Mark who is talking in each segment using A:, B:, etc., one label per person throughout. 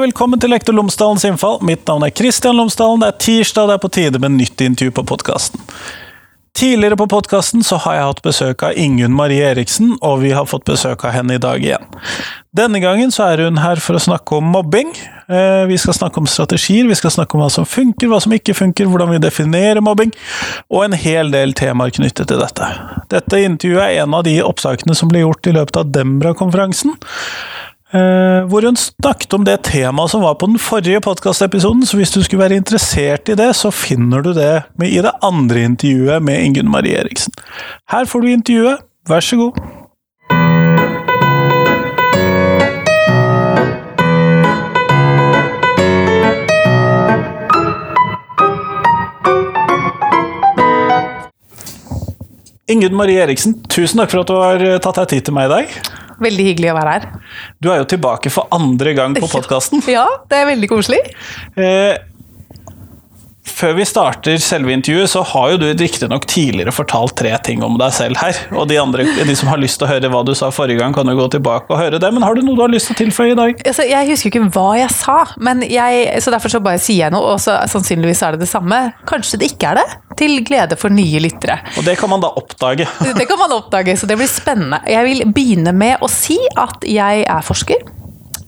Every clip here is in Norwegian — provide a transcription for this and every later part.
A: velkommen til Lektor Lomsdalens innfall. Mitt navn er Kristian Lomsdalen. Det er tirsdag, det er på tide med nytt intervju på podkasten. Tidligere på podkasten har jeg hatt besøk av Ingunn Marie Eriksen, og vi har fått besøk av henne i dag igjen. Denne gangen så er hun her for å snakke om mobbing. Eh, vi skal snakke om strategier, vi skal snakke om hva som funker, hva som ikke funker, hvordan vi definerer mobbing, og en hel del temaer knyttet til dette. Dette intervjuet er en av de oppsakene som ble gjort i løpet av Dembra-konferansen. Uh, hvor hun snakket om det temaet som var på den forrige podkastepisoden. Så hvis du skulle være interessert i det, så finner du det i det andre intervjuet med Ingunn Marie Eriksen. Her får du intervjuet, vær så god. Ingunn Marie Eriksen, tusen takk for at du har tatt deg tid til meg i dag.
B: Veldig hyggelig å være her.
A: Du er jo tilbake for andre gang på podkasten.
B: Ja, det er veldig koselig.
A: Eh, før vi starter selve intervjuet, så har jo du riktignok tidligere fortalt tre ting om deg selv her. Og de, andre, de som har lyst til å høre hva du sa forrige gang, kan jo gå tilbake og høre det. Men har du noe du har lyst til å tilføye i dag?
B: Altså, jeg husker ikke hva jeg sa, men jeg, så derfor så bare sier jeg noe, og så sannsynligvis er det det samme. Kanskje det ikke er det? Til glede for nye lyttere.
A: Og det kan man da oppdage.
B: Det kan man oppdage, så det blir spennende. Jeg vil begynne med å si at jeg er forsker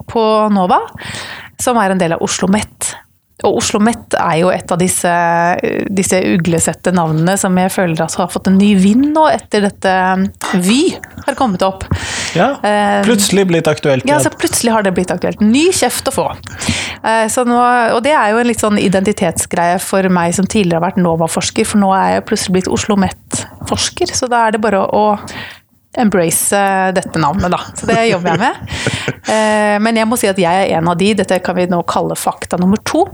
B: på NOVA, som er en del av Oslo OsloMet. Og Oslo Met er jo et av disse, disse uglesette navnene som jeg føler altså har fått en ny vind nå, etter dette Vy har kommet opp.
A: Ja, eh, plutselig blitt aktuelt.
B: Ja, så plutselig har det blitt aktuelt. Ny kjeft å få. Eh, nå, og det er jo en litt sånn identitetsgreie for meg som tidligere har vært NOVA-forsker, for nå er jeg plutselig blitt Oslo Met-forsker. Så da er det bare å embrace eh, dette navnet, da. Så det jobber jeg med. Eh, men jeg må si at jeg er en av de, dette kan vi nå kalle fakta nummer to.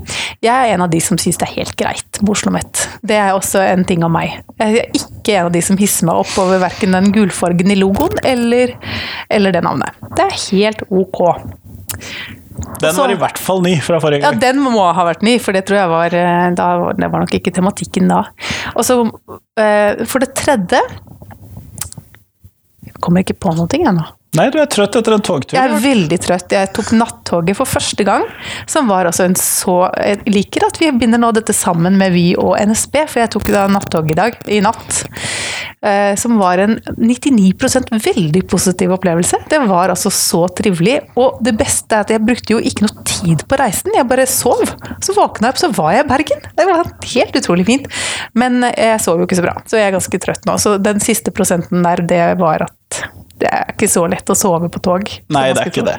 B: Jeg er en av de som syns det er helt greit med Oslo OsloMet. Det er også en ting av meg. Jeg er ikke en av de som hisser meg opp over verken den gulfargen i logoen eller, eller det navnet. Det er helt ok.
A: Den var i hvert fall ny fra forrige gang.
B: Ja, den må ha vært ny, for det tror jeg var, eh, da, det var nok ikke tematikken da. Og så for det tredje kommer ikke på noe ennå.
A: Nei, du er trøtt etter en togtur?
B: Jeg er veldig trøtt. Jeg tok nattoget for første gang. Som var altså en så Jeg liker at vi binder nå dette sammen med Vy og NSB, for jeg tok da nattog i dag, i natt. Eh, som var en 99% veldig positiv opplevelse. Det var altså så trivelig. Og det beste er at jeg brukte jo ikke noe tid på reisen, jeg bare sov. Så våkna jeg opp, så var jeg i Bergen. Det var helt utrolig fint. Men jeg sov jo ikke så bra, så jeg er ganske trøtt nå. Så den siste prosenten der, det var at det er ikke så lett å sove på tog.
A: Nei, det er ikke det.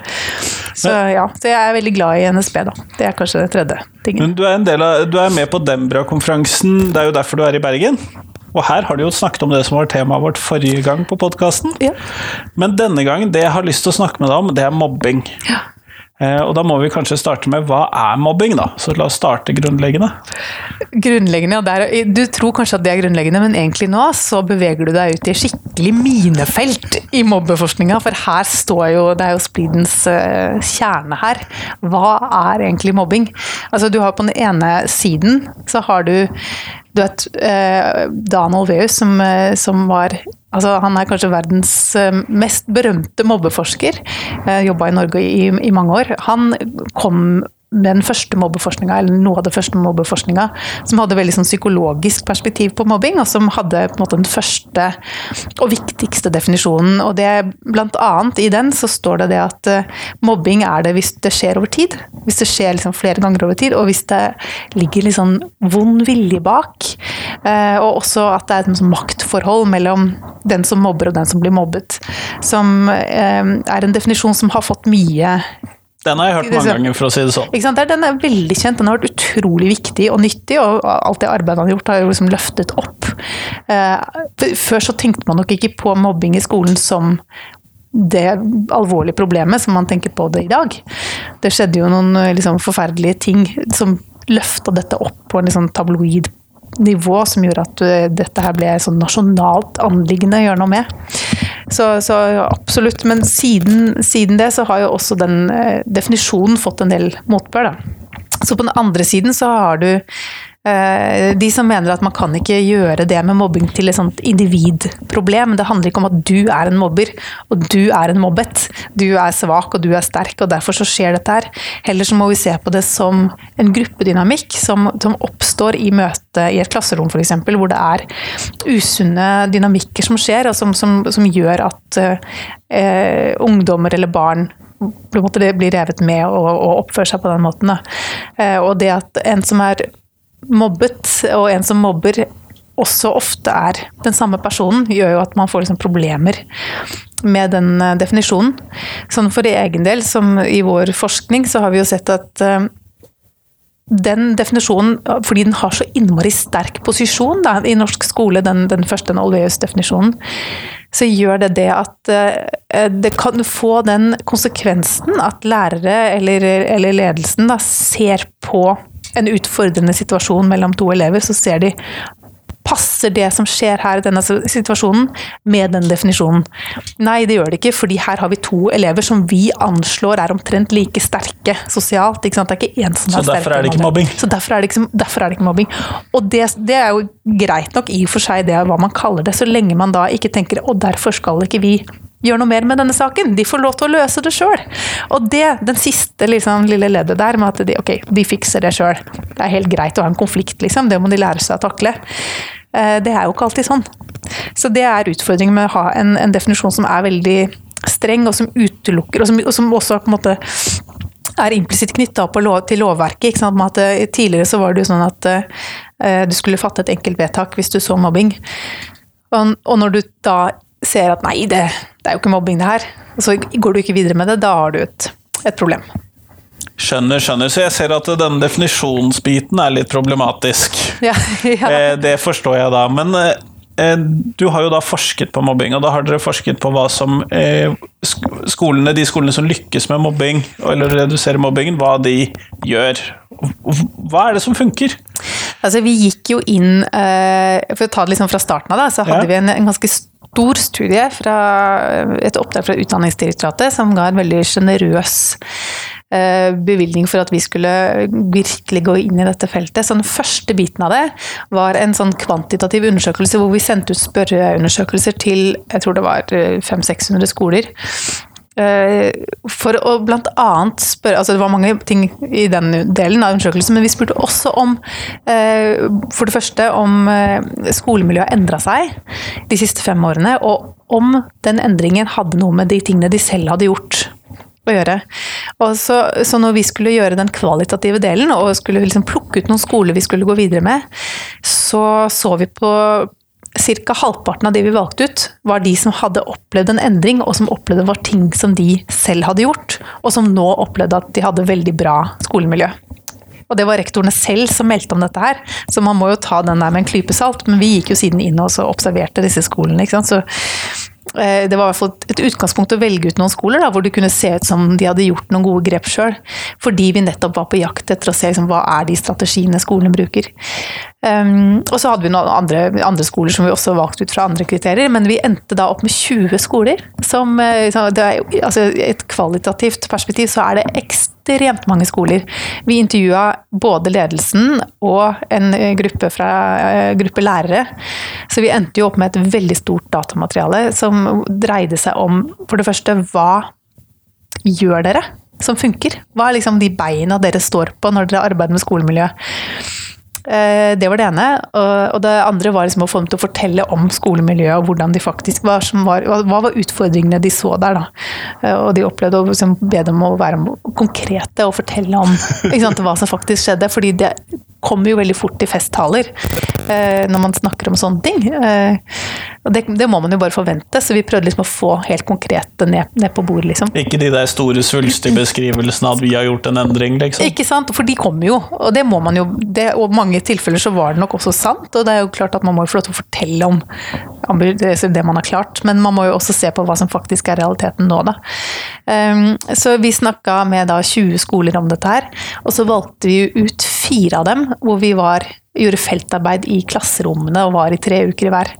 B: Så ja, så jeg er veldig glad i NSB, da. Det er kanskje det tredje tingen.
A: Men du er, av, du er med på Dembra-konferansen, det er jo derfor du er i Bergen? Og her har du jo snakket om det som var temaet vårt forrige gang på podkasten.
B: Ja.
A: Men denne gangen, det jeg har lyst til å snakke med deg om, det er mobbing.
B: Ja.
A: Eh, og da må vi kanskje starte med hva er mobbing, da? Så la oss starte grunnleggende.
B: Grunnleggende, ja. Er, du tror kanskje at det er grunnleggende, men egentlig nå så beveger du deg ut i skikkelig minefelt i mobbeforskninga. For her står jo Det er jo splidens uh, kjerne her. Hva er egentlig mobbing? Altså du har på den ene siden så har du du vet, eh, Dan Olveus, som, eh, som var altså Han er kanskje verdens eh, mest berømte mobbeforsker. Jobba i Norge i, i mange år. Han kom den første mobbeforskninga, eller noe av det første mobbeforskninga, som hadde veldig sånn psykologisk perspektiv på mobbing, og som hadde på en måte den første og viktigste definisjonen. Og det blant annet i den så står det det at uh, mobbing er det hvis det skjer over tid. Hvis det skjer liksom flere ganger over tid, og hvis det ligger litt sånn vond vilje bak. Uh, og også at det er et maktforhold mellom den som mobber og den som blir mobbet. Som uh, er en definisjon som har fått mye
A: den har jeg hørt mange ganger, for å si det sånn.
B: Den er veldig kjent, den har vært utrolig viktig og nyttig, og alt det arbeidet han har gjort, har jo liksom løftet opp. Eh, før så tenkte man nok ikke på mobbing i skolen som det alvorlige problemet som man tenker på det i dag. Det skjedde jo noen liksom, forferdelige ting som løfta dette opp på en liksom, tabloid nivå, som gjorde at eh, dette her ble et sånn nasjonalt anliggende å gjøre noe med. Så, så absolutt. Men siden, siden, det så har jo også den eh, definisjonen fått en del motbør, da. Så på den andre siden så har du de som mener at man kan ikke gjøre det med mobbing til et sånt individproblem. Det handler ikke om at du er en mobber, og du er en mobbet. Du er svak og du er sterk, og derfor så skjer dette her. Heller så må vi se på det som en gruppedynamikk som, som oppstår i møte i et klasserom f.eks., hvor det er usunne dynamikker som skjer, og som, som, som gjør at eh, ungdommer eller barn på en måte blir revet med og, og oppfører seg på den måten. Eh, og det at en som er mobbet, og en som mobber, også ofte er den samme personen, gjør jo at man får liksom problemer med den eh, definisjonen. Sånn for egen del, som i vår forskning, så har vi jo sett at uh, den definisjonen, fordi den har så innmari sterk posisjon da, i norsk skole, den, den første Olveus-definisjonen, så gjør det det at uh, det kan få den konsekvensen at lærere eller, eller ledelsen da, ser på en utfordrende situasjon mellom to elever, så ser de Passer det som skjer her i denne situasjonen med den definisjonen? Nei, det gjør det ikke, fordi her har vi to elever som vi anslår er omtrent like sterke sosialt. Det er ikke én som
A: er Så derfor er det ikke mobbing?
B: Så derfor er det ikke, er det ikke mobbing. Og det, det, er jo greit nok i og for seg, det er hva man kaller det, så lenge man da ikke tenker og derfor skal ikke vi gjør noe mer med denne saken. De får lov til å løse det sjøl. Og det, den siste liksom, lille leddet der med at de, okay, de fikser det sjøl. Det er helt greit å ha en konflikt, liksom. Det må de lære seg å takle. Eh, det er jo ikke alltid sånn. Så det er utfordringen med å ha en, en definisjon som er veldig streng, og som utelukker, og som, og som også på en måte er implisitt knytta til lovverket. Ikke sant? At, uh, tidligere så var det jo sånn at uh, du skulle fatte et enkelt vedtak hvis du så mobbing. Og, og når du da ser at nei, det, det, er jo ikke mobbing det her, og så går du ikke videre med det, da har du et, et problem.
A: Skjønner, skjønner. Så jeg ser at denne definisjonsbiten er litt problematisk. Ja, ja. Eh, det forstår jeg da. Men eh, du har jo da forsket på mobbing, og da har dere forsket på hva som eh, skolene, De skolene som lykkes med mobbing, eller reduserer mobbingen, hva de gjør. Hva er det som funker?
B: Altså, vi gikk jo inn, For å ta det liksom fra starten av, da, så hadde ja. vi en, en ganske stor stor studie fra et oppdrag fra Utdanningsdirektoratet som ga en veldig sjenerøs eh, bevilgning for at vi skulle virkelig gå inn i dette feltet. Så den første biten av det var en sånn kvantitativ undersøkelse hvor vi sendte ut spørreundersøkelser til jeg tror det var 500-600 eh, skoler. Eh, for å blant annet spørre altså Det var mange ting i den delen av undersøkelsen, men vi spurte også om eh, For det første om eh, skolemiljøet har endra seg de siste fem årene, og om den endringen hadde noe med de tingene de selv hadde gjort å gjøre. Og så, så når vi skulle gjøre den kvalitative delen, og skulle liksom plukke ut noen skoler vi skulle gå videre med, så så vi på Ca. halvparten av de vi valgte ut, var de som hadde opplevd en endring, og som opplevde var ting som de selv hadde gjort, og som nå opplevde at de hadde veldig bra skolemiljø. Og det var rektorene selv som meldte om dette her, så man må jo ta den der med en klype salt. Men vi gikk jo siden inn og observerte disse skolene. ikke sant? Så Eh, det var i hvert fall et utgangspunkt å velge ut noen skoler da, hvor det kunne se ut som de hadde gjort noen gode grep sjøl. Fordi vi nettopp var på jakt etter å se liksom, hva er de strategiene skolene bruker. Um, og så hadde vi noen andre, andre, skoler som vi også valgte ut fra andre kriterier, men vi endte da opp med 20 skoler. Som, eh, det er, altså, et kvalitativt perspektiv så er det ekstremt mange skoler. Vi intervjua både ledelsen og en gruppe, fra, eh, gruppe lærere. Så vi endte jo opp med et veldig stort datamateriale som dreide seg om for det første hva gjør dere som funker? Hva er liksom de beina dere står på når dere arbeider med skolemiljø? Eh, det var det ene. Og det andre var liksom å få dem til å fortelle om skolemiljøet og hvordan de faktisk var, var Hva var utfordringene de så der, da. Eh, og de opplevde å liksom be dem å være konkrete og fortelle om sant, hva som faktisk skjedde. fordi det kommer jo veldig fort i festtaler eh, når man snakker om sånne ting. Og det, det, må man jo bare forvente, så vi prøvde liksom å få helt konkrete ned, ned på bordet. liksom.
A: Ikke de der store svulstige beskrivelsene at vi har gjort en endring, liksom?
B: Ikke sant, for de kommer jo, og det må man jo. Det, og mange tilfeller så var det nok også sant, og det er jo klart at man må jo få lov til å fortelle om det man har klart, men man må jo også se på hva som faktisk er realiteten nå, da. Um, så vi snakka med da 20 skoler om dette her, og så valgte vi ut fire av dem hvor vi var, gjorde feltarbeid i klasserommene og var i tre uker i hver.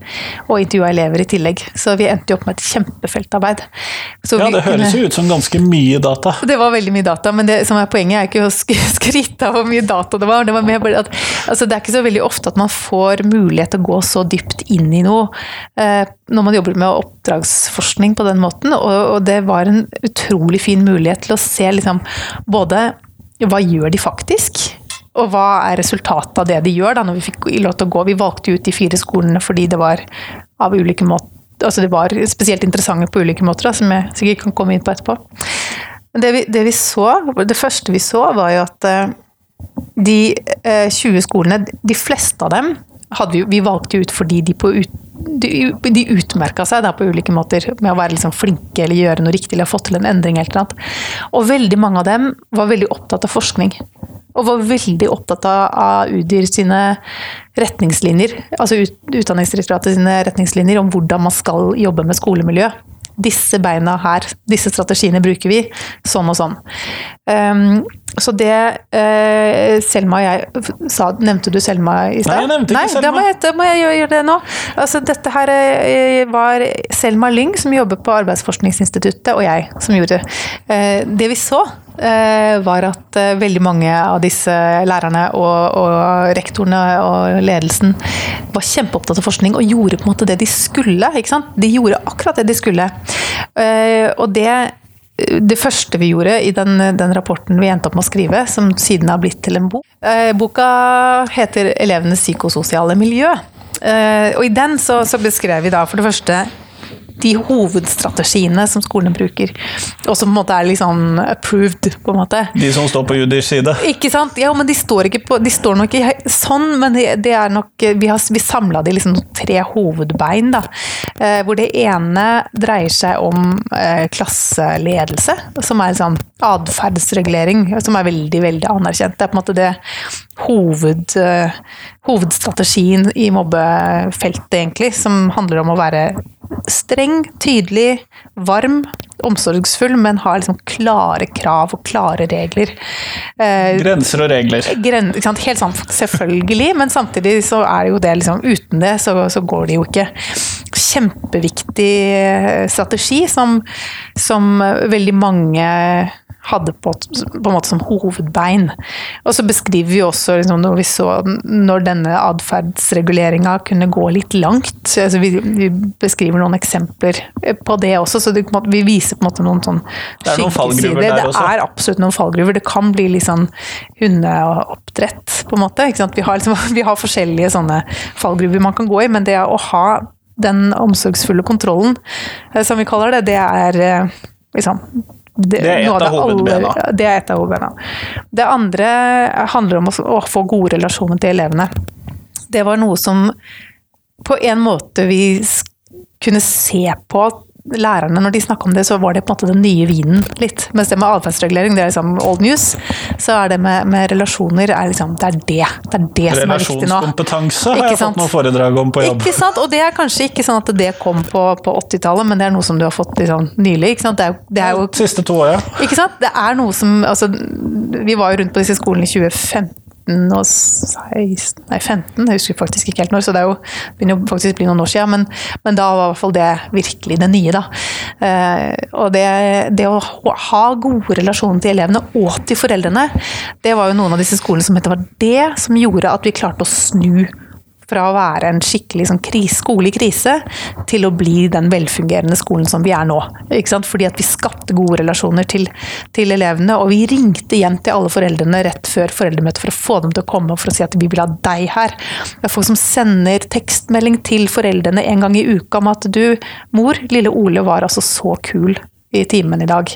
B: Og intervjua elever i tillegg. Så vi endte jo opp med et kjempefeltarbeid. Så
A: Ja, det høres jo ut som ganske mye data.
B: det var veldig mye data, men det som er poenget er ikke å sk- skryte av hvor mye data det var. Det, var mer at, altså det er ikke så veldig ofte at man får mulighet til å gå så dypt inn i noe eh, når man jobber med oppdragsforskning på den måten. Og, og det var en utrolig fin mulighet til å se liksom både hva gjør de faktisk? Og hva er resultatet av det de gjør, da, når vi fikk lov til å gå. Vi valgte ut de fire skolene fordi det var av ulike måter altså det var spesielt interessante på ulike måter, da, som jeg sikkert kan komme inn på etterpå. Men det vi, det vi så, det første vi så, var jo at eh, de eh, 20 skolene, de fleste av dem hadde vi, vi valgte ut fordi de, på ut, de, de utmerka seg da, på ulike måter med å være liksom flinke eller gjøre noe riktig eller ha fått til en endring. Eller annet. Og veldig mange av dem var veldig opptatt av forskning. Og var veldig opptatt av, Udyr sine retningslinjer, altså Utdanningsdirektoratet sine retningslinjer om hvordan man skal jobbe med skolemiljø disse beina her, disse strategiene bruker vi, sånn og sånn. Um, så det eh, Selma og jeg sa, Nevnte du Selma i stad?
A: Nei, jeg nevnte ikke
B: Nei,
A: Selma.
B: Da må jeg, da må jeg gjøre, gjøre det nå. Altså, dette her eh, var Selma Lyng, som jobber på Arbeidsforskningsinstituttet, og jeg som gjorde det. Eh, det vi så, eh, var at eh, veldig mange av disse lærerne og, og rektorene og ledelsen var kjempeopptatt av forskning og gjorde på en måte det de skulle. Ikke sant? De gjorde akkurat det de skulle. Eh, og det det første vi gjorde i den, den rapporten vi endte opp med å skrive, som siden har blitt til en bok eh, Boka heter 'Elevenes psykososiale miljø'. Eh, og i den så, så beskrev vi da for det første de hovedstrategiene som skolene bruker, og som på en måte er liksom approved, på en måte.
A: De som står på Judis side.
B: Ikke sant? Ja, men de står, ikke på, de står nok ikke sånn, men det, de er nok Vi, har, vi samla de liksom tre hovedbein, da. Eh, hvor det ene dreier seg om eh, klasseledelse, som er liksom atferdsregulering, som er veldig, veldig anerkjent. Det er på en måte det hoved, eh, hovedstrategien i mobbefeltet, egentlig, som handler om å være streng, tydelig, varm, omsorgsfull, men har liksom klare krav og klare regler. Eh,
A: Grenser og regler.
B: gren? Helt sånn selvfølgelig, men samtidig så er det jo det liksom Uten det så, så går det jo ikke. Kjempeviktig eh, strategi som, som veldig mange hadde på, på en måte som hovedbein. Og så beskriver vi også liksom, når vi så når denne atferdsreguleringa kunne gå litt langt. Altså, vi, vi beskriver noen eksempler på det også, så det, måte, vi viser på en måte noen sånn
A: er
B: skyggesider.
A: der
B: Det er absolutt noen fallgruver. Det kan bli litt sånn hundeoppdrett, på en måte. Vi, har liksom, vi har forskjellige sånne fallgruver man kan gå i, men det å ha den omsorgsfulle kontrollen, eh, som vi kaller det, det er eh, liksom det,
A: Det er et av
B: aller-
A: hovedbena.
B: Det er et av hovedbena. Det andre handler om å, å få gode relasjoner til elevene. Det var noe som på en måte vi kunne se på lærerne, når de snakka om det, så var det på en måte den nye vinen litt. Mens det med atferdsregulering, det er liksom old news. Så er det med, med relasjoner, er liksom, det er det. Det er det som er viktig nå.
A: Relasjonskompetanse har jeg fått noen foredrag om på jobb.
B: Ikke sant? Og det er kanskje ikke sånn at det kom på, på 80-tallet, men det er noe som du har fått liksom nylig. Ikke sant? Det er, det er jo
A: Siste to åra.
B: ikke sant? Det er noe som altså, Vi var jo rundt på disse skolene i 2015 og 16, nei 15, jeg husker faktisk ikke helt når, så det jo, begynner faktisk å bli noen år siden, men, men da var i hvert fall det virkelig det nye. da. Eh, og det, det å ha gode relasjoner til elevene og til foreldrene, det var jo noen av disse skolene som het det som gjorde at vi klarte å snu fra å være en skikkelig sånn kris, skole i krise, til å bli den velfungerende skolen som vi er nå. Ikke sant? Fordi at vi skapte gode relasjoner til, til elevene, og vi ringte hjem til alle foreldrene rett før foreldremøtet for å få dem til å komme og for å si at vi vil ha deg her. Det er folk som sender tekstmelding til foreldrene en gang i uka om at du, mor, lille Ole var altså så kul i timen i dag.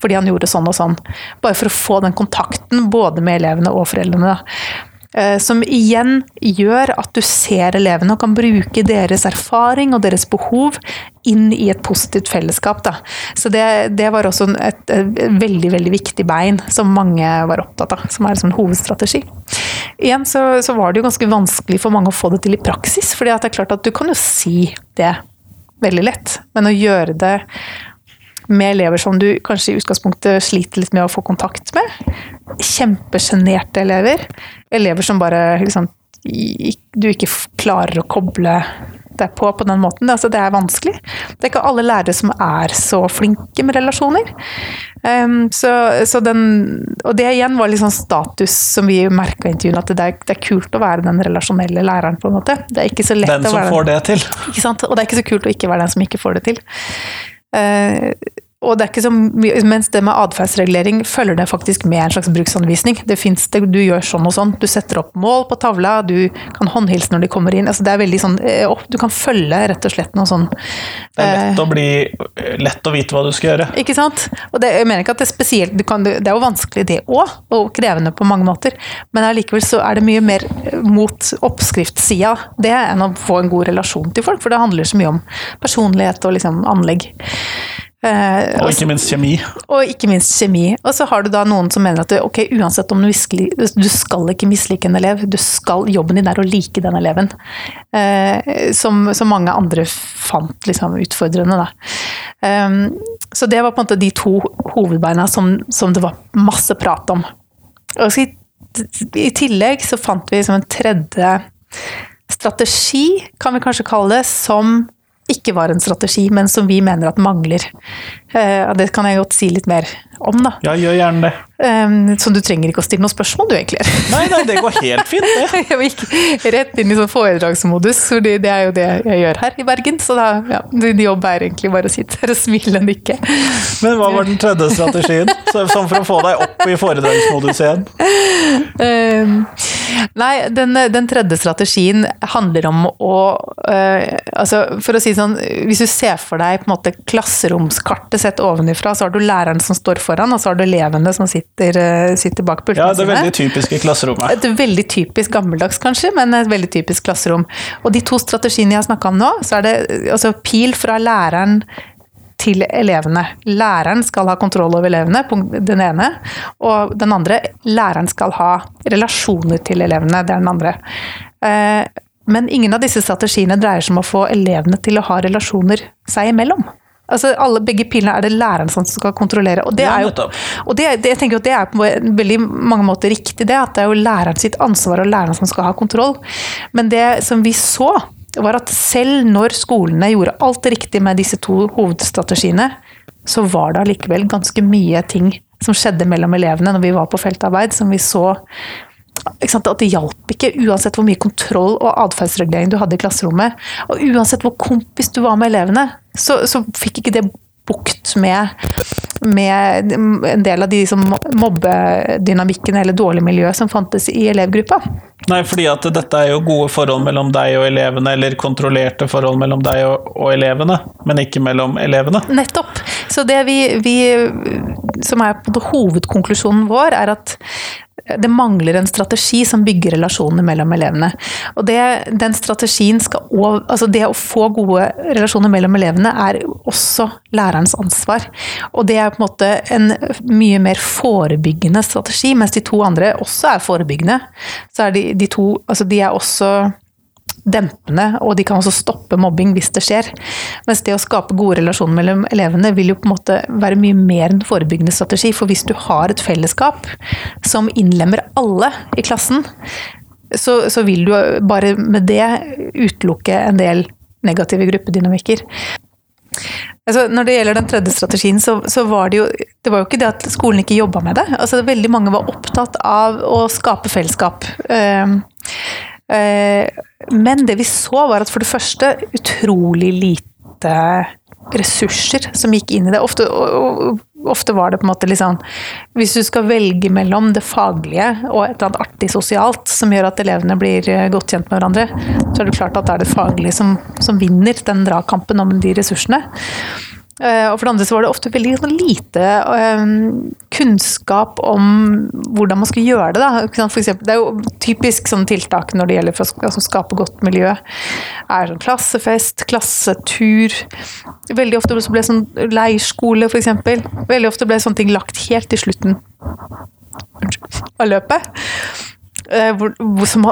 B: Fordi han gjorde sånn og sånn. Bare for å få den kontakten både med elevene og foreldrene. da. Eh, Som igjen gjør at du ser elevene og kan bruke deres erfaring og deres behov inn i et positivt fellesskap. Da. Så det, det var også et, et veldig veldig viktig bein som mange var opptatt av, som er en hovedstrategi. Igjen så, så var det jo ganske vanskelig for mange å få det til i praksis, fordi det er klart at du kan jo si det veldig lett, men å gjøre det med elever som du kanskje i utgangspunktet sliter litt med å få kontakt med. Kjempesjenerte elever. Elever som bare liksom, du ikke klarer å koble deg på på den måten. Altså, det er vanskelig. Det er ikke alle lærere som er så flinke med relasjoner. Um, så, så den, og det igjen var litt sånn status som vi merka i intervjuene, at det er, det er kult å være den relasjonelle læreren. på en måte. Det er ikke så lett
A: Den
B: å
A: som
B: være
A: får det til.
B: ikke sant? Og det er ikke så kult å ikke være den som ikke får det til. Eh, og det er ikke så mens det med atferdsregulering følger det faktisk med en slags bruksanvisning. Det finnes det, Du gjør sånn og sånn. Du setter opp mål på tavla, du kan håndhilse når de kommer inn. Altså det er veldig sånn, eh, Du kan følge rett og slett noe sånn
A: Det er lett å, bli, lett å vite hva du skal gjøre.
B: Ikke sant? Og det, jeg mener ikke at det er spesielt, kan, det er jo vanskelig det òg, og krevende på mange måter, men allikevel så er det mye mer eh, mot oppskriftssida det enn å få en god relasjon til folk, for det handler så mye om personlighet og liksom anlegg. Eh,
A: Og ikke minst kjemi.
B: og ikke minst kjemi. Og så har du da noen som mener at ok, uansett om du miskli, du skal ikke mislike en elev, du skal, jobben din er å like den eleven. Eh, som, som mange andre fant liksom utfordrende, da. Eh, så det var på en måte de to hovedbeina som, som det var masse prat om. Og så i, I tillegg så fant vi liksom en tredje strategi, kan vi kanskje kalle det, som ikke var en strategi, men som vi mener at mangler. Eh, det kan jeg godt si litt mer om, da.
A: Ja, gjør gjerne det.
B: Så du trenger ikke å stille noen spørsmål, du, egentlig.
A: Nei, nei, det går helt fint, det.
B: Jeg gikk rett inn i sånn foredragsmodus, for det er jo det jeg gjør her i Bergen. Så da, ja, din jobb er egentlig bare å sitte her og smile og nikke.
A: Men hva var den tredje strategien? Sånn for å få deg opp i foredragsmodus igjen.
B: Nei, den, den tredje strategien handler om å øh, altså For å si det sånn, hvis du ser for deg på en måte klasseromskartet sett ovenifra, så har du læreren som står foran, og så har du elevene som sitter, uh, sitter bak
A: Ja, det er veldig typisk i klasserommet.
B: Et veldig typisk gammeldags, kanskje, men et veldig typisk klasserom. Og de to strategiene jeg har snakka om nå, så er det altså pil fra læreren til elevene. Læreren skal ha kontroll over elevene, den ene. Og den andre, læreren skal ha relasjoner til elevene. Det er den andre. Eh, Men ingen av disse strategiene dreier seg om å få elevene til å ha relasjoner seg imellom. Altså alle, Begge pilene er det læreren som skal kontrollere. Og det er jo, og det, det, jeg tenker at det er på veldig mange måter riktig, det. At det er jo læreren sitt ansvar og læreren som skal ha kontroll. Men det som vi så, var at selv når skolene gjorde alt riktig med disse to hovedstrategiene, så var det allikevel ganske mye ting som skjedde mellom elevene når vi var på feltarbeid, som vi så sant, at det hjalp ikke, uansett hvor mye kontroll og atferdsregulering du hadde i klasserommet. Og uansett hvor kompis du var med elevene, så, så fikk ikke det bukt med, med en del av de liksom, mobbedynamikken eller dårlig miljø som fantes i elevgruppa.
A: Nei, fordi at dette er jo gode forhold mellom deg og elevene, eller kontrollerte forhold mellom deg og, og elevene, men ikke mellom elevene.
B: Nettopp. Så det vi, vi Som er på hovedkonklusjonen vår, er at det mangler en strategi som bygger relasjoner mellom elevene. Og det, den strategien skal også, altså det å få gode relasjoner mellom elevene er også lærerens ansvar. Og det er på en måte en mye mer forebyggende strategi, mens de to andre også er forebyggende. Så er de, de to altså de er også dempende, og de kan også stoppe mobbing hvis det skjer. Mens det å skape gode relasjoner mellom elevene vil jo på en måte være mye mer en forebyggende strategi. For hvis du har et fellesskap som innlemmer alle i klassen, så, så vil du bare med det utelukke en del negative gruppedynamikker. Altså, når det gjelder den tredje strategien, så, så var det jo det var jo ikke det at skolen ikke jobba med det. Altså, veldig mange var opptatt av å skape fellesskap. Eh, men det vi så, var at for det første utrolig lite ressurser som gikk inn i det. Ofte, ofte var det på en måte litt sånn Hvis du skal velge mellom det faglige og et eller annet artig sosialt som gjør at elevene blir eh, godt kjent med hverandre, så er det klart at det er det faglige som, som vinner den dragkampen om de ressursene. Eh, Og for det andre så var det ofte veldig lite eh, kunnskap om hvordan man skulle gjøre det. Da. For eksempel, det er jo typisk sånne tiltak når det gjelder for å altså, skape godt miljø. er sånn Klassefest, klassetur. Veldig ofte ble sånn leirskole, f.eks. Veldig ofte ble sånne ting lagt helt til slutten av løpet. Eh,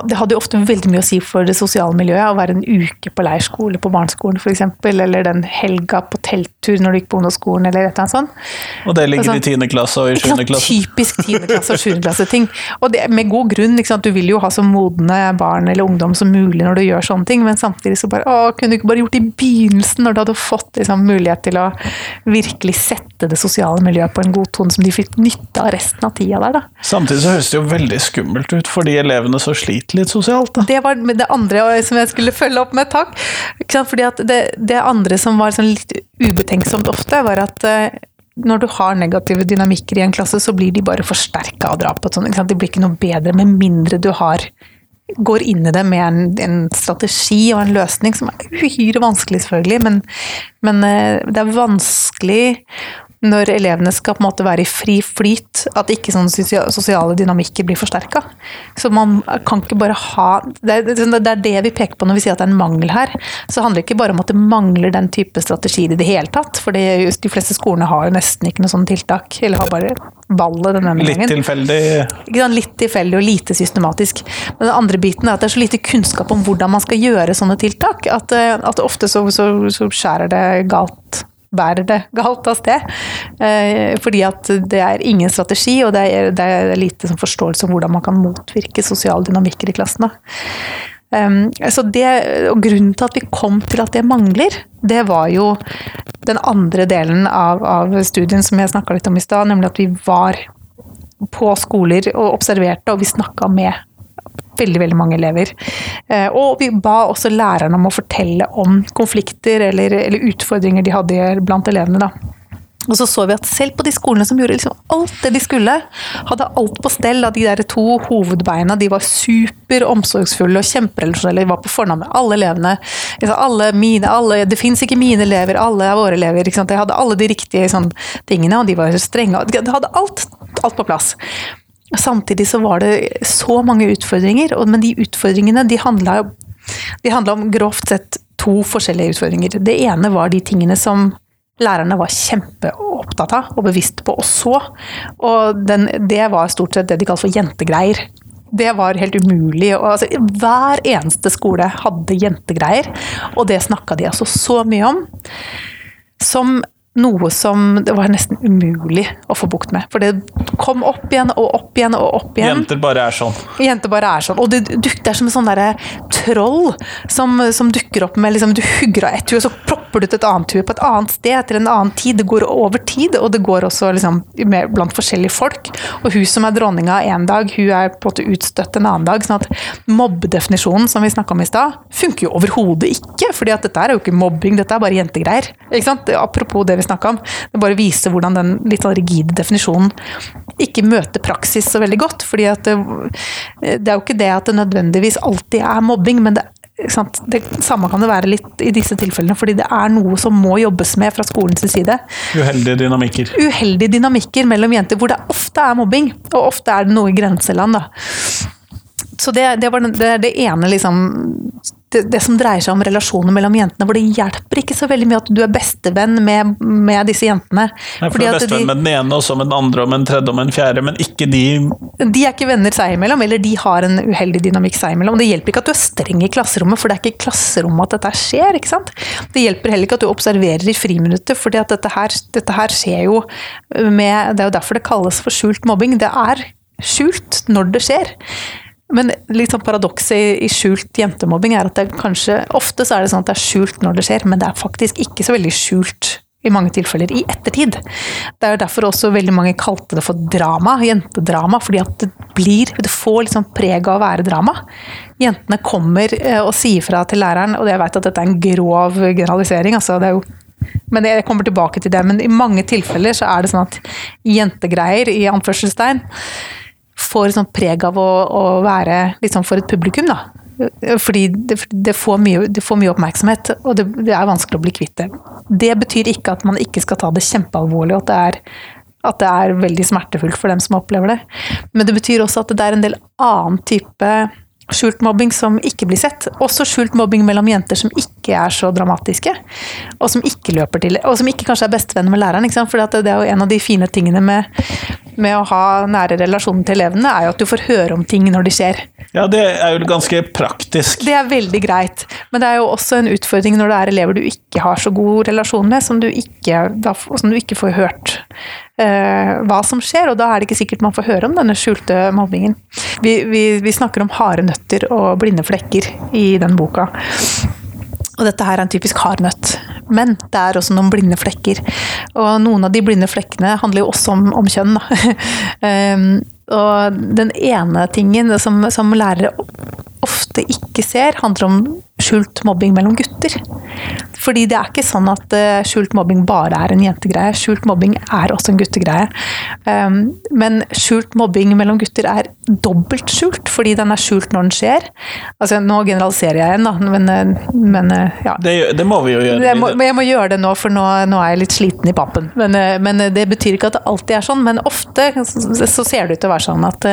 B: det hadde jo ofte veldig mye å si for det sosiale miljøet å være en uke på leirskole på barneskolen f.eks., eller den helga på telttur når du gikk på ungdomsskolen, eller et eller annet sånt.
A: Og det ligger
B: sånn,
A: i tiende klasse og i sjuende klasse.
B: Typisk tiendeklasse og sjuendeklasse-ting. Og det med god grunn. Du vil jo ha så modne barn eller ungdom som mulig når du gjør sånne ting, men samtidig så bare å, Kunne du ikke bare gjort det i begynnelsen, når du hadde fått liksom, mulighet til å virkelig sette det sosiale miljøet på en god tone, som de fikk nytte av resten av tida der, da.
A: Samtidig så høres det jo veldig skummelt ut for de elevene som sliter litt sosialt. Da.
B: Det var det andre som jeg skulle følge opp med, takk. Fordi det, det andre som var sånn litt ubetenksomt ofte, var at eh, når du har negative dynamikker i en klasse, så blir de bare forsterka av drap. Sånn. De blir ikke noe bedre med mindre du har går inn i det med en, en strategi og en løsning som er uhyre vanskelig, selvfølgelig. Men, men eh, det er vanskelig når elevene skal på en måte være i fri flyt, at ikke sånne sosiale dynamikker blir forsterka. Så man kan ikke bare ha det er, det er det vi peker på når vi sier at det er en mangel her. Så handler det ikke bare om at det mangler den type strategier i det hele tatt. For de fleste skolene har jo nesten ikke noe sånne tiltak. Eller har bare ballet denne gangen.
A: Litt tilfeldig.
B: Ikke sant? Litt tilfeldig og lite systematisk. Men den andre biten er at det er så lite kunnskap om hvordan man skal gjøre sånne tiltak, at, at ofte så, så, så skjærer det galt bærer det galt av sted. Eh, fordi at det er ingen strategi, og det er, det er lite sånn forståelse om hvordan man kan motvirke sosiale dynamikker i klassen. Um, så det, og Grunnen til at vi kom til at det mangler, det var jo den andre delen av, av studien som jeg snakka litt om i stad, nemlig at vi var på skoler og observerte, og vi snakka med veldig veldig mange elever. Eh, Og vi ba også lærerne om å fortelle om konflikter eller, eller utfordringer de hadde blant elevene. da. Og så så vi at selv på de skolene som gjorde liksom alt det de skulle, hadde alt på stell av de der to hovedbeina, de var super omsorgsfulle og kjemperelasjonelle, de var på fornavn med alle elevene. Alle mine, alle, det fins ikke mine elever, alle er våre elever. Ikke sant? De hadde alle de riktige sånn, tingene, og de var strenge. De hadde alt, alt på plass. Samtidig så var det så mange utfordringer, men de utfordringene de handla om grovt sett to forskjellige utfordringer. Det ene var de tingene som lærerne var kjempeopptatt av og bevisst på og så. Og den, det var stort sett det de kalte for jentegreier. Det var helt umulig. Og, altså, hver eneste skole hadde jentegreier, og det snakka de altså så mye om. Som noe som det var nesten umulig å få bukt med. For det kom opp igjen og opp igjen og opp igjen.
A: Jenter bare er sånn.
B: Jenter bare er sånn. Og det, det er som en sånn derre troll som, som dukker opp med liksom, Du hugger av ett hue, og så plopper du ut et annet hue på et annet sted til en annen tid. Det går over tid, og det går også liksom, blant forskjellige folk. Og hun som er dronninga en dag, hun er på en måte utstøtt en annen dag. sånn at mobbedefinisjonen som vi snakka om i stad, funker jo overhodet ikke. fordi at dette er jo ikke mobbing, dette er bare jentegreier. Ikke sant? Apropos det vi snakka om. Det bare viser hvordan den litt sånn rigide definisjonen ikke møter praksis så veldig godt. fordi at det, det er jo ikke det at det nødvendigvis alltid er mobbing, men det? Det samme kan det være litt i disse tilfellene. Fordi det er noe som må jobbes med fra skolens side.
A: Uheldige dynamikker.
B: Uheldige dynamikker mellom jenter hvor det ofte er mobbing, og ofte er det noe i grenseland. da. Så det, det var det, det ene liksom det, det som dreier seg om relasjoner mellom jentene, hvor det hjelper ikke så veldig mye at du er bestevenn med, med disse jentene.
A: Nei, for du er
B: bestevenn
A: bestevenn med den ene, og så med den andre, og med den tredje, og med den fjerde, men ikke de
B: de er ikke venner seg imellom, eller de har en uheldig dynamikk seg imellom. Det hjelper ikke at du er streng i klasserommet, for det er ikke i klasserommet at dette skjer. ikke sant? Det hjelper heller ikke at du observerer i friminuttet, for dette, her- dette her skjer jo med Det er jo derfor det kalles for skjult mobbing. Det er skjult når det skjer. Men litt sånn paradokset i, i skjult jentemobbing er at det kanskje Ofte så er det sånn at det er skjult når det skjer, men det er faktisk ikke så veldig skjult i mange tilfeller i ettertid. Det er jo derfor også veldig mange kalte det for drama, jentedrama, fordi at det blir Det får liksom preg av å være drama. Jentene kommer eh, og sier fra til læreren, og jeg vet at dette er en grov generalisering, altså det er jo men jeg kommer tilbake til det. Men i mange tilfeller så er det sånn at jentegreier, i anførselstegn, får sånn preg av å, å være sånn for et publikum, da. Fordi det, det, får mye, det får mye oppmerksomhet, og det, det er vanskelig å bli kvitt det. Det betyr ikke at man ikke skal ta det kjempealvorlig, og at at det er veldig smertefullt for dem som opplever det. Men det betyr også at det er en del annen type skjult mobbing som ikke blir sett. Også skjult mobbing mellom jenter som ikke er så dramatiske. Og som ikke løper til, og som ikke kanskje er bestevenner med læreren. Ikke sant? For det er jo en av de fine tingene med, med å ha nære relasjoner til elevene, er jo at du får høre om ting når de skjer.
A: Ja, det er jo ganske praktisk.
B: Det er veldig greit, men det er jo også en utfordring når det er elever du ikke har så god relasjon med, som du ikke, da, som du ikke får hørt eh, hva som skjer, og da er det ikke sikkert man får høre om denne skjulte mobbingen. Vi, vi, vi snakker om harde nøtter og blinde flekker i den boka. Og dette her er en typisk hard nøtt. Men det er også noen blinde flekker. Og noen av de blinde flekkene handler jo også om, om kjønn. Da. og den ene tingen som, som lærere ofte ikke ser, handler om skjult mobbing mellom gutter. Fordi det er ikke sånn at uh, skjult mobbing bare er en jentegreie. Skjult mobbing er også en guttegreie. Um, men skjult mobbing mellom gutter er dobbelt skjult, fordi den er skjult når den skjer. Altså, nå generaliserer jeg igjen, da, men, eh, men eh, ja.
A: Det, det, må vi jo gjøre.
B: Jeg må, jeg må, gjøre det nå, for nå, nå, er jeg litt sliten i pappen. Men, men, det betyr ikke at det alltid er sånn. Men ofte så ser det ut til å være sånn at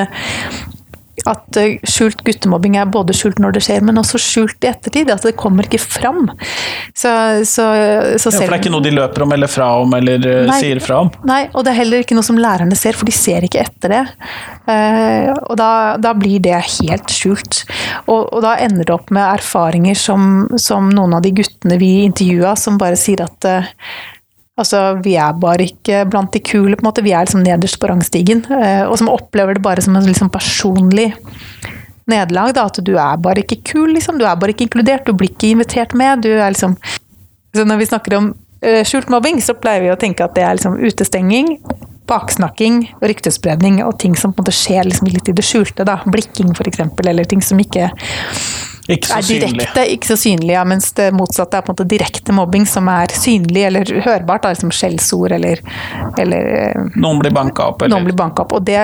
B: at eh, skjult guttemobbing er både skjult når det skjer, men også skjult i ettertid. At det kommer ikke fram. Så, så, så
A: ja, for det er ikke noe de løper om eller fra om eller eh, nei, sier fra om?
B: Nei, og det er heller ikke noe som lærerne ser, for de ser ikke etter det. Og da, da, blir det helt skjult. Og, og, da ender det opp med erfaringer som, som noen av de guttene vi intervjua, som bare sier at Altså, vi er bare ikke blant de kule, på en måte. Vi er liksom nederst på rangstigen. Eh, og som opplever det bare som en liksom personlig nederlag. At du er bare ikke kul, liksom. Du er bare ikke inkludert. Du blir ikke invitert med. Du er liksom Så når vi snakker om uh, skjult mobbing, så pleier vi å tenke at det er liksom utestenging, baksnakking, ryktespredning og ting som på en måte skjer liksom litt i det skjulte. da, Blikking f.eks., eller ting som ikke
A: ikke
B: er direkte, synlig. ikke så synlig, ja, mens det motsatte er på en måte direkte mobbing, som er synlig eller hørbart, da, liksom skjellsord eller, eller
A: eh, Noen blir banka opp, eller?
B: Noen blir banka opp. Og det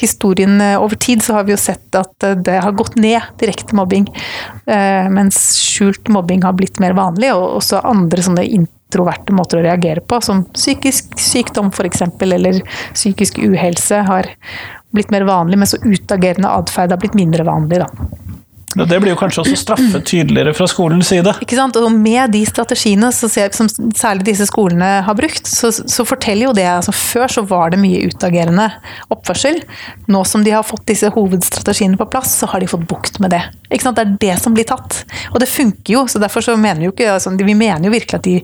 B: historien eh, over tid så har vi jo sett at eh, det har gått ned, direkte mobbing. Mens skjult mobbing har blitt mer vanlig, og også andre sånne introverte måter å reagere på, som psykisk sykdom f.eks., eller psykisk uhelse, har blitt mer vanlig, mens utagerende atferd har blitt mindre vanlig. da.
A: Det blir jo kanskje også straffet tydeligere fra skolens side.
B: Ikke sant? Og med de strategiene ser, som særlig disse skolene har brukt, så, så forteller jo det altså Før så var det mye utagerende oppførsel. Nå som de har fått disse hovedstrategiene på plass, så har de fått bukt med det. Ikke sant? Det er det som blir tatt. Og det funker jo, så derfor så mener vi jo ikke altså, Vi mener jo virkelig at de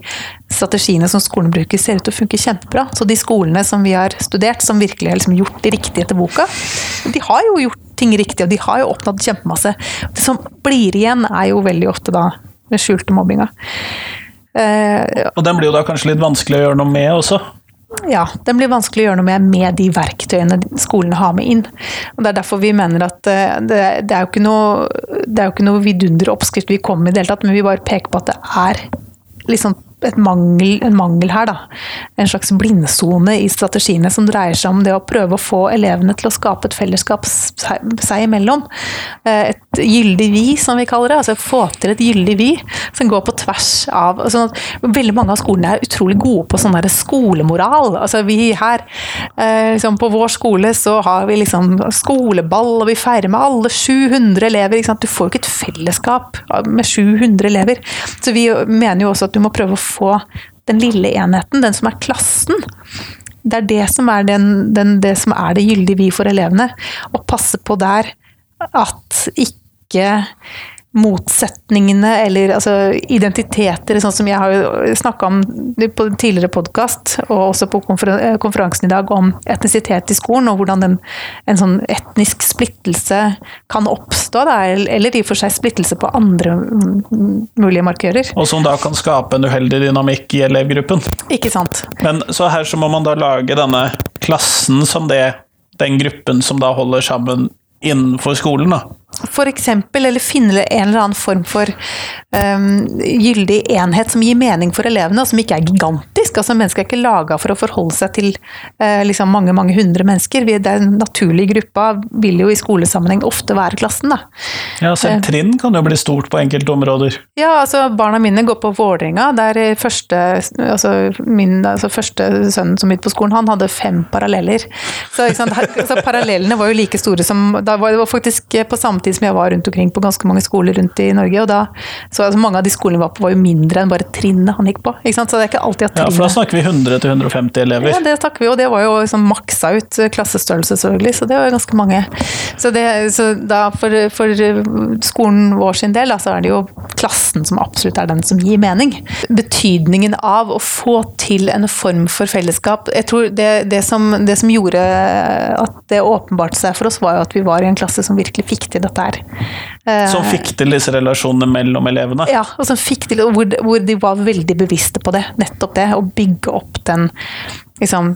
B: strategiene som skolen bruker, ser ut til å funke kjempebra. Så de skolene som vi har studert, som virkelig har liksom gjort det riktige etter boka, de har jo gjort ting riktig, og de har jo oppnådd kjempemasse. Det som blir igjen, er jo veldig ofte da den skjulte mobbinga.
A: Eh, og den blir jo da kanskje litt vanskelig å gjøre noe med også?
B: Ja, den blir vanskelig å gjøre noe med med de verktøyene skolene har med inn. Og Det er derfor vi mener at eh, det, det er jo ikke noe, det er jo ikke noe vidunder oppskrift vi kommer med i det hele tatt, men vi bare peker på at det er liksom mangel, en mangel her, da. En slags blindsone i strategiene som dreier seg om det å prøve å få elevene til å skape et fellesskap seg imellom. Eh, et gyldig vi, som vi kaller det. Altså få til et gyldig vi som går på tvers av sånn Veldig mange av skolene er utrolig gode på sånn skolemoral. Altså vi her, eh, liksom på vår skole så har vi liksom skoleball, og vi feirer med alle 700 elever. Du får jo ikke et fellesskap med 700 elever. Så vi mener jo også at du må prøve å få den lille enheten, den som er klassen. Det er det som er, den, den, det, som er det gyldige vi for elevene. Å passe på der at ikke motsetningene eller altså, identiteter, sånn som jeg har snakka om på tidligere podkast, og også på konferansen i dag, om etnisitet i skolen, og hvordan den, en sånn etnisk splittelse kan oppstå, da, eller i og for seg splittelse på andre mulige markører.
A: Og som da kan skape en uheldig dynamikk i elevgruppen.
B: Ikke sant.
A: Men så her så må man da lage denne klassen som det, den gruppen som da holder sammen innenfor skolen, da?
B: For eksempel, eller finne en eller annen form for um, gyldig enhet som gir mening for elevene, og som ikke er gigantisk. altså Mennesker er ikke laga for å forholde seg til uh, liksom mange mange hundre mennesker. Vi, Den naturlige gruppa vil jo i skolesammenheng ofte være klassen. da.
A: Ja, selv trinn kan jo bli stort på enkelte områder.
B: Ja, altså barna mine går på Vålerenga. Der første, altså, min, altså første sønnen som gikk på skolen, han hadde fem paralleller. Så, så Parallellene var jo like store som da var Det faktisk på samme samtidig som jeg var rundt omkring på ganske mange skoler rundt i Norge. og da, så altså, Mange av de skolene vi var på var jo mindre enn bare trinnet han gikk på. ikke sant? Så det er ikke alltid at trinnet...
A: Ja, for da snakker vi 100-150 elever.
B: ja, det snakker vi, og det var jo liksom maksa ut klassestørrelse, selvfølgelig, så det var jo ganske mange. Så, det, så da for, for skolen vår sin del, da, så er det jo klassen som absolutt er den som gir mening. Betydningen av å få til en form for fellesskap. Jeg tror det, det, som, det som gjorde at det åpenbarte seg for oss, var jo at vi var i en klasse som virkelig fikk til dette her. Eh,
A: Som fikk til disse relasjonene mellom elevene.
B: ja, og som fikk til, hvor, hvor de var veldig bevisste på det. Nettopp det. Å bygge opp den liksom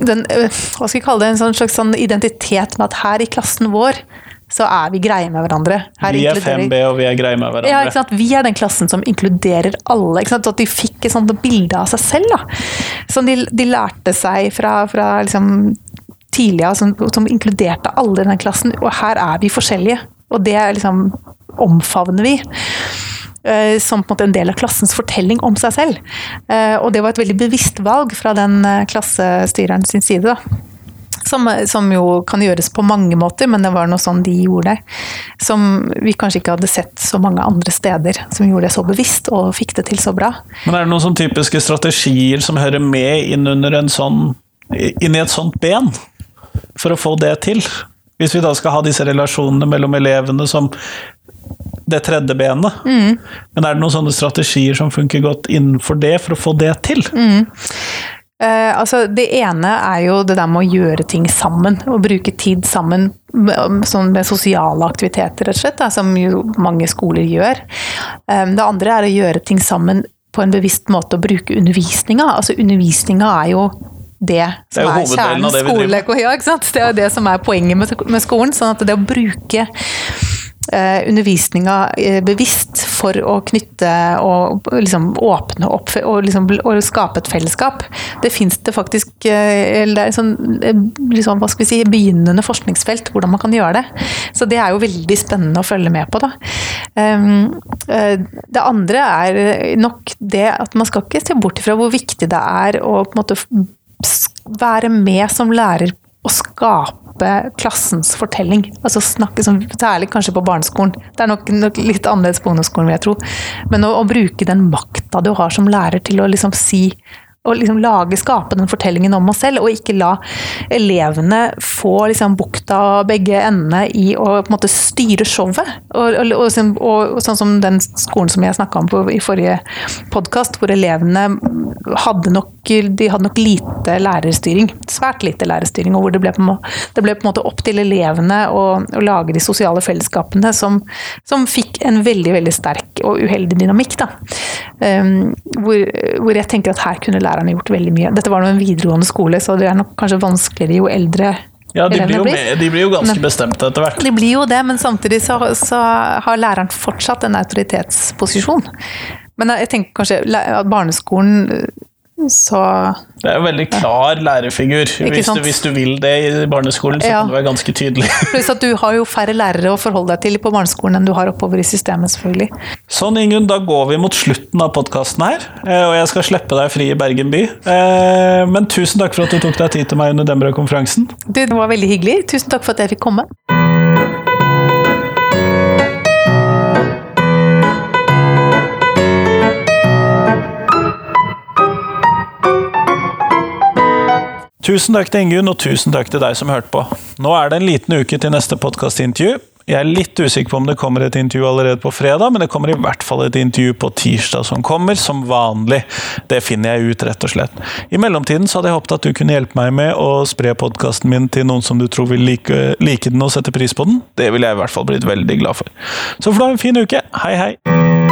B: den, øh, hva skal jeg kalle det, en sånn slags sånn identitet med at her i klassen vår så er vi greie med hverandre. Her
A: Vi er 5B, og vi er greie med hverandre.
B: ja, ikke sant? Vi er den klassen som inkluderer alle. Ikke sant? At de fikk et sånt bilde av seg selv. Da. Som de, de lærte seg fra, fra liksom tidlig av, som, som inkluderte alle i den klassen. Og her er vi forskjellige. Og det liksom omfavner vi. eh, Som på en måte en del av klassens fortelling om seg selv. Eh, Og det var et veldig bevisst valg fra den eh, klassestyreren sin side. da. Som, som jo kan gjøres på mange måter, men det var noe sånn de gjorde. Som vi kanskje ikke hadde sett så mange andre steder som gjorde det så bevisst og fikk det til så bra.
A: Men er det noen sånne typiske strategier som hører med inn under en sånn inn i et sånt ben, for å få det til? Hvis vi da skal ha disse relasjonene mellom elevene som det tredje benet.
B: Mm.
A: Men er det noen sånne strategier som funker godt innenfor det, for å få det til?
B: Mm. Eh, altså det ene er jo det der med å gjøre ting sammen, og bruke tid sammen. Sånn med sosiale aktiviteter, rett og slett, da, som jo mange skoler gjør. Eh, det andre er å gjøre ting sammen på en bevisst måte, og bruke undervisninga. Altså undervisninga er jo det
A: Det er
B: som er, kjernen.
A: av.
B: Skole, ja? Det er jo det som er poenget med, med skolen. sånn at det å bruke eh, undervisninga eh, bevisst for å knytte og liksom åpne opp og, liksom, og skape et fellesskap. Det fins det faktisk eh, eller det er sånn, eh, liksom, hva skal vi si, begynnende forskningsfelt hvordan man kan gjøre det. Så det er jo veldig spennende å følge med på. Da. Um, eh, Det andre er nok det at man skal ikke se bort ifra hvor viktig det er å på en måte være med som lærer og skape klassens fortelling. Altså snakke som, Særlig kanskje på barneskolen. Det er nok, nok litt annerledes på ungdomsskolen, vil jeg tro. Men å, å bruke den makta du har som lærer til å liksom si å liksom lage, skape den fortellingen om oss selv, og ikke la elevene få liksom bukta begge endene i å på en måte styre showet. Og, og, og, sånn- og, sånn som den skolen som jeg snakka om på, i forrige podkast, hvor elevene hadde nok, de hadde nok lite lærerstyring. Svært lite lærerstyring, og hvor det ble på, det ble på en måte opp til elevene å, å lage de sosiale fellesskapene som, som fikk en veldig, veldig sterk og uheldig dynamikk. Da. Um, hvor, hvor jeg tenker at her kunne lærerne gjort veldig mye. Dette var nå en videregående skole, så det er nok kanskje vanskeligere jo eldre
A: Ja, de blir med, de blir jo ganske bestemte etter hvert.
B: De blir jo det, men samtidig så, så har læreren fortsatt en autoritetsposisjon. Men jeg tenker kanskje at barneskolen så
A: Det er jo veldig klar lærerfigur. Hvis du, hvis du vil det i barneskolen, så
B: Ja.
A: kan du være ganske tydelig.
B: Pluss at du har jo færre lærere å forholde deg til på barneskolen enn du har oppover i systemet, selvfølgelig.
A: Sånn, Ingunn, da går vi mot slutten av podkasten her, eh, og jeg skal slippe deg fri i Bergen by. Eh, Men tusen takk for at du tok deg tid til meg under Dembra-konferansen.
B: Det var veldig hyggelig. Tusen takk for at jeg fikk komme.
A: Tusen takk til Ingunn, og tusen takk til deg som hørte på. Nå er det en liten uke til neste podkastintervju. Jeg er litt usikker på om det kommer et intervju allerede på fredag, men det kommer i hvert fall et intervju på tirsdag som kommer, som vanlig. Det finner jeg ut, rett og slett. I mellomtiden så hadde jeg håpet at du kunne hjelpe meg med å spre podkasten min til noen som du tror vil like, like den og sette pris på den. Det ville jeg i hvert fall blitt veldig glad for. Så får du ha en fin uke. Hei, hei!